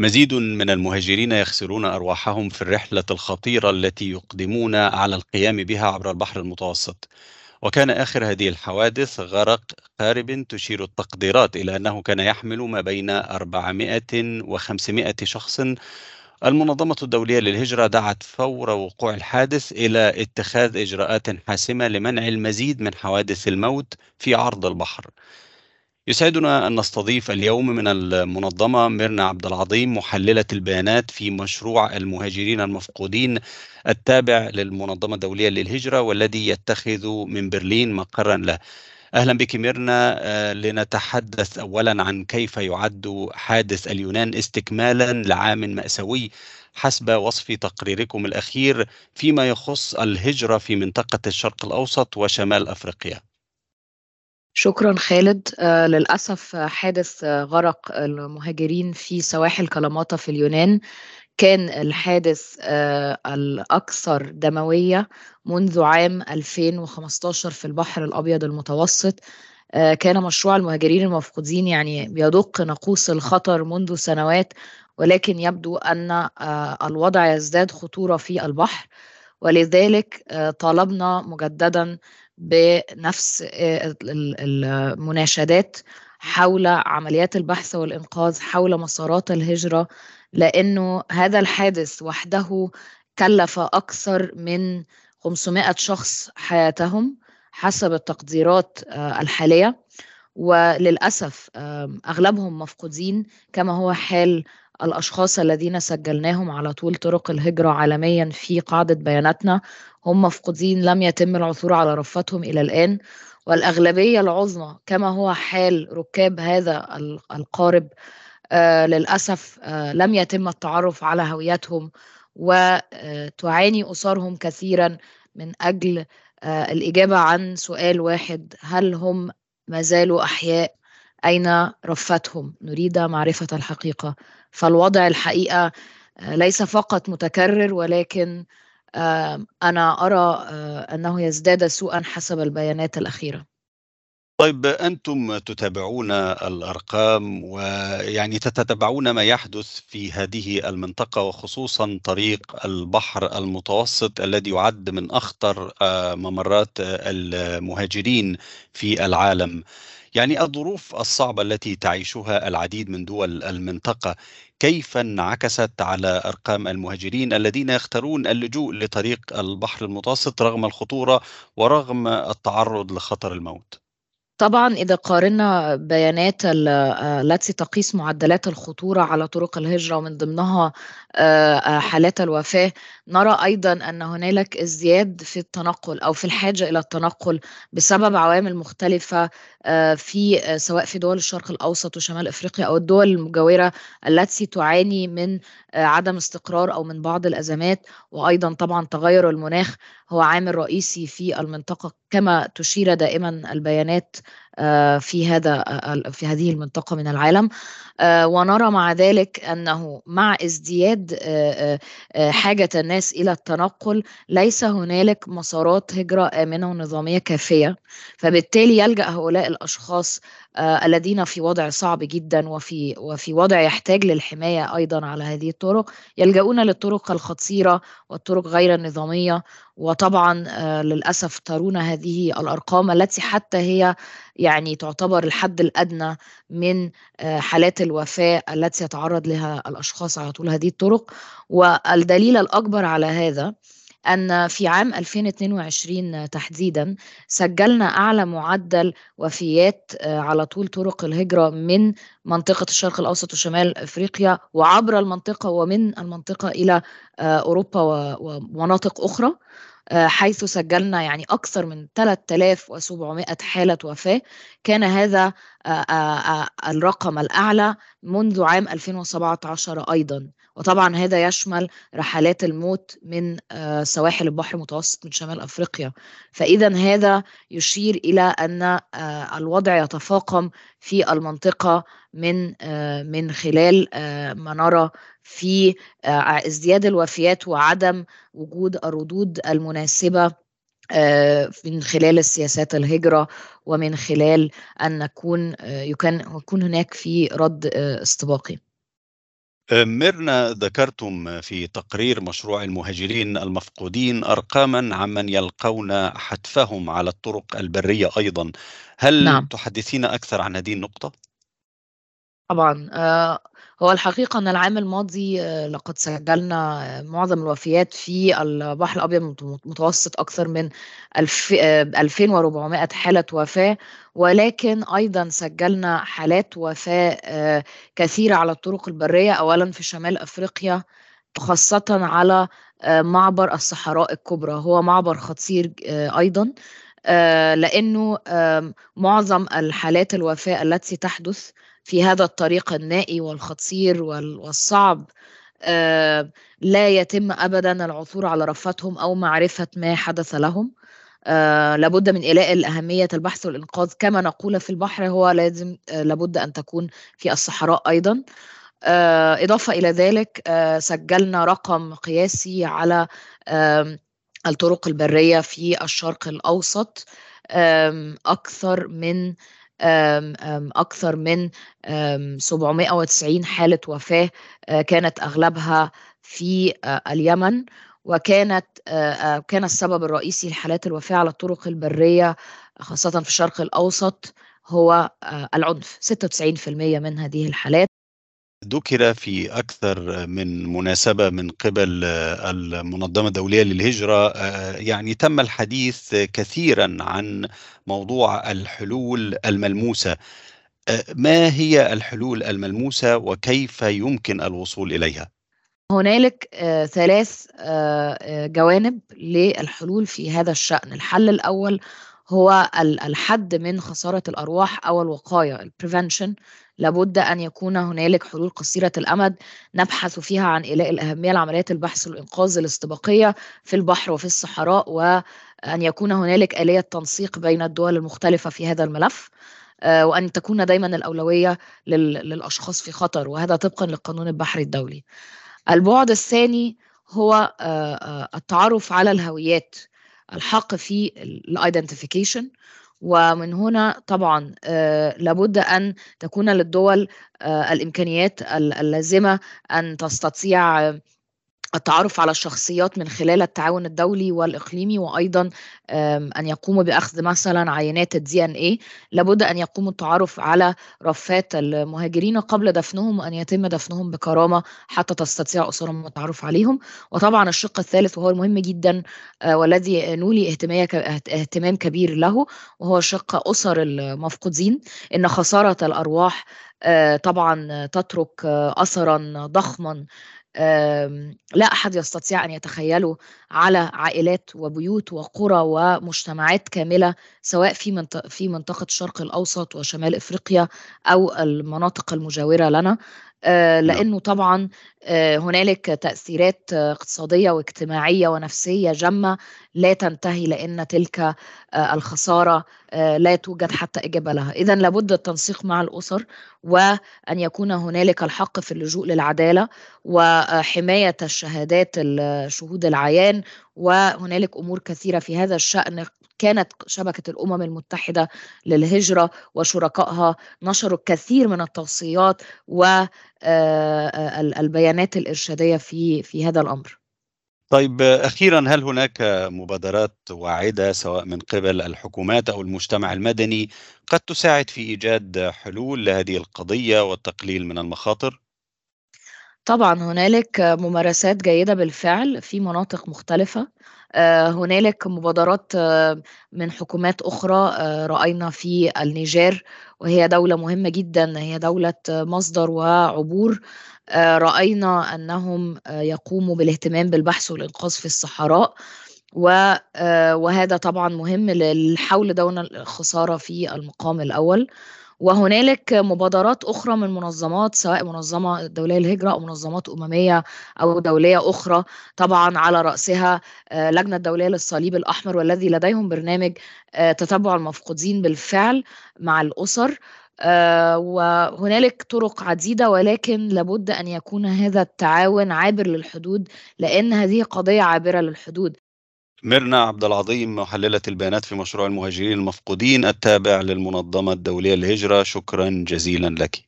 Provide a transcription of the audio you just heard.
مزيد من المهاجرين يخسرون أرواحهم في الرحلة الخطيرة التي يقدمون على القيام بها عبر البحر المتوسط. وكان آخر هذه الحوادث غرق قارب تشير التقديرات إلى أنه كان يحمل ما بين 400 و 500 شخص. المنظمة الدولية للهجرة دعت فور وقوع الحادث إلى اتخاذ إجراءات حاسمة لمنع المزيد من حوادث الموت في عرض البحر. يسعدنا أن نستضيف اليوم من المنظمة ميرنا عبد العظيم محللة البيانات في مشروع المهاجرين المفقودين التابع للمنظمة الدولية للهجرة والذي يتخذ من برلين مقرا له. أهلا بك ميرنا. آه، لنتحدث أولا عن كيف يعد حادث اليونان استكمالا لعام مأساوي حسب وصف تقريركم الأخير فيما يخص الهجرة في منطقة الشرق الأوسط وشمال أفريقيا. شكرا خالد. آه للأسف حادث غرق المهاجرين في سواحل كلاماتا في اليونان. كان الحادث آه الأكثر دموية منذ عام 2015 في البحر الأبيض المتوسط. آه كان مشروع المهاجرين المفقودين يعني بيدق ناقوس الخطر منذ سنوات ولكن يبدو أن آه الوضع يزداد خطورة في البحر. ولذلك آه، طالبنا مجددا بنفس آه، المناشدات حول عمليات البحث والإنقاذ حول مسارات الهجرة لأنه هذا الحادث وحده كلف أكثر من 500 شخص حياتهم حسب التقديرات آه، الحالية. وللأسف أغلبهم مفقودين كما هو حال الأشخاص الذين سجلناهم على طول طرق الهجرة عالميا في قاعدة بياناتنا هم مفقودين لم يتم العثور على رفاتهم إلى الآن. والأغلبية العظمى كما هو حال ركاب هذا القارب آه للأسف آه لم يتم التعرف على هويتهم وتعاني أسرهم كثيرا من أجل آه الإجابة عن سؤال واحد هل هم ما زالوا أحياء؟ أين رفتهم؟ نريد معرفة الحقيقة. فالوضع الحقيقة آه، ليس فقط متكرر ولكن أنا أرى آه، أنه يزداد سوءا حسب البيانات الأخيرة. طيب أنتم تتابعون الأرقام ويعني تتبعون ما يحدث في هذه المنطقة وخصوصا طريق البحر المتوسط الذي يعد من أخطر آه، ممرات المهاجرين في العالم. يعني الظروف الصعبة التي تعيشها العديد من دول المنطقة كيف انعكست على أرقام المهاجرين الذين يختارون اللجوء لطريق البحر المتوسط رغم الخطورة ورغم التعرض لخطر الموت؟ طبعا إذا قارنا بيانات التي تقيس معدلات الخطورة على طرق الهجرة ومن ضمنها آه، حالات الوفاة نرى أيضا أن هنالك ازدياد في التنقل أو في الحاجة إلى التنقل بسبب عوامل مختلفة في سواء في دول الشرق الأوسط وشمال أفريقيا أو الدول المجاورة التي تعاني من عدم استقرار أو من بعض الأزمات. وأيضا طبعا تغير المناخ هو عامل رئيسي في المنطقة كما تشير دائما البيانات آه، في هذا آه، في هذه المنطقة من العالم. آه، ونرى مع ذلك أنه مع ازدياد حاجة الناس إلى التنقل ليس هنالك مسارات هجرة آمنة ونظامية كافية. فبالتالي يلجأ هؤلاء الأشخاص الذين في وضع صعب جدا وفي وفي وضع يحتاج للحماية أيضا على هذه الطرق يلجؤون للطرق الخطيرة والطرق غير النظامية. وطبعا للأسف ترون هذه الأرقام التي حتى هي يعني تعتبر الحد الأدنى من آه، حالات الوفاة التي يتعرض لها الأشخاص على طول هذه الطرق. والدليل الأكبر على هذا أن في عام 2022 تحديدا سجلنا أعلى معدل وفيات آه، على طول طرق الهجرة من منطقة الشرق الأوسط وشمال أفريقيا وعبر المنطقة ومن المنطقة إلى آه، أوروبا ومناطق أخرى آه، حيث سجلنا يعني أكثر من 3700 حالة وفاة. كان هذا الرقم الأعلى منذ عام 2017 أيضا. وطبعا هذا يشمل رحلات الموت من سواحل البحر المتوسط من شمال أفريقيا. فاذا هذا يشير إلى أن الوضع يتفاقم في المنطقة من من خلال ما نرى في آه، ازدياد الوفيات وعدم وجود الردود المناسبة آه، من خلال السياسات الهجرة ومن خلال أن نكون آه، يكون هناك في رد استباقي. ميرنا ذكرتم في تقرير مشروع المهاجرين المفقودين أرقاما عمن يلقون حتفهم على الطرق البرية أيضا هل نعم تحدثين أكثر عن هذه النقطة؟ طبعا آه، هو الحقيقة أن العام الماضي آه، لقد سجلنا آه، معظم الوفيات في البحر الأبيض المتوسط أكثر من 2400 حالة وفاة ولكن أيضا سجلنا حالات وفاة كثيرة على الطرق البرية أولا في شمال أفريقيا خاصة على معبر الصحراء الكبرى. هو معبر خطير أيضا لأنه معظم الحالات الوفاة التي تحدث في هذا الطريق النائي والخطير والصعب لا يتم ابدا العثور على رفتهم أو معرفة ما حدث لهم. لابد من إلاء الأهمية البحث والإنقاذ. كما نقول في البحر هو لازم لابد أن تكون في الصحراء أيضا. إضافة إلى ذلك سجلنا رقم قياسي على الطرق البرية في الشرق الأوسط أكثر من أكثر من 790 حالة وفاة كانت أغلبها في اليمن وكانت كان السبب الرئيسي لحالات الوفاة على الطرق البرية خاصة في الشرق الأوسط هو العنف. 96% من هذه الحالات. ذكر في أكثر من مناسبة من قبل المنظمة الدولية للهجرة يعني تم الحديث كثيرا عن موضوع الحلول الملموسة ما هي الحلول الملموسة وكيف يمكن الوصول إليها؟ هنالك ثلاث جوانب للحلول في هذا الشأن الحل الأول هو الحد من خسارة الأرواح أو الوقاية البريفنشن لابد أن يكون هنالك حلول قصيرة الأمد نبحث فيها عن إلاء الأهمية لعمليات البحث والإنقاذ الاستباقية في البحر وفي الصحراء وأن يكون هنالك آلية تنسيق بين الدول المختلفة في هذا الملف وأن تكون دايما الأولوية للأشخاص في خطر وهذا طبقا للقانون البحري الدولي. البعد الثاني هو التعرف على الهويات الحق في ال identification ومن هنا طبعا لابد أن تكون للدول الإمكانيات اللازمة أن تستطيع التعرف على الشخصيات من خلال التعاون الدولي والإقليمي وأيضا أن يقوموا بأخذ مثلا عينات ال DNA لابد أن يقوموا التعرف على رفات المهاجرين قبل دفنهم وان يتم دفنهم بكرامة حتى تستطيع أسرهم التعرف عليهم. وطبعا الشق الثالث وهو المهم جدا والذي نولي اهتمام كبير له وهو شق أسر المفقودين. إن خسارة الأرواح طبعا تترك اثرا ضخما لا أحد يستطيع أن يتخيله على عائلات وبيوت وقرى ومجتمعات كاملة سواء في في منطقة الشرق الأوسط وشمال إفريقيا أو المناطق المجاورة لنا. لأنه طبعا هنالك تأثيرات اقتصادية واجتماعية ونفسية جمه لا تنتهي لأن تلك الخسارة لا توجد حتى إجابة لها. اذا لابد التنسيق مع الأسر وأن يكون هنالك الحق في اللجوء للعدالة وحماية الشهادات شهود العيان وهنالك أمور كثيرة في هذا الشأن كانت شبكة الأمم المتحدة للهجرة وشركائها نشروا الكثير من التوصيات والبيانات الإرشادية في في هذا الأمر. طيب أخيرا هل هناك مبادرات واعدة سواء من قبل الحكومات أو المجتمع المدني قد تساعد في إيجاد حلول لهذه القضية والتقليل من المخاطر؟ طبعا هنالك ممارسات جيدة بالفعل في مناطق مختلفة. هنالك مبادرات من حكومات أخرى رأينا في النيجر وهي دولة مهمة جدا هي دولة مصدر وعبور. رأينا أنهم يقوموا بالاهتمام بالبحث والإنقاذ في الصحراء. وهذا طبعا مهم للحول دون الخسارة في المقام الأول. وهنالك مبادرات أخرى من منظمات سواء منظمة دولية للهجرة أو منظمات أممية أو دولية أخرى طبعا على رأسها لجنة دولية للصليب الأحمر والذي لديهم برنامج تتبع المفقودين بالفعل مع الأسر. وهنالك طرق عديدة ولكن لابد أن يكون هذا التعاون عابر للحدود لأن هذه قضية عابرة للحدود. ميرنا عبد العظيم محللة البيانات في مشروع المهاجرين المفقودين التابع للمنظمة الدولية للهجرة شكرا جزيلا لك.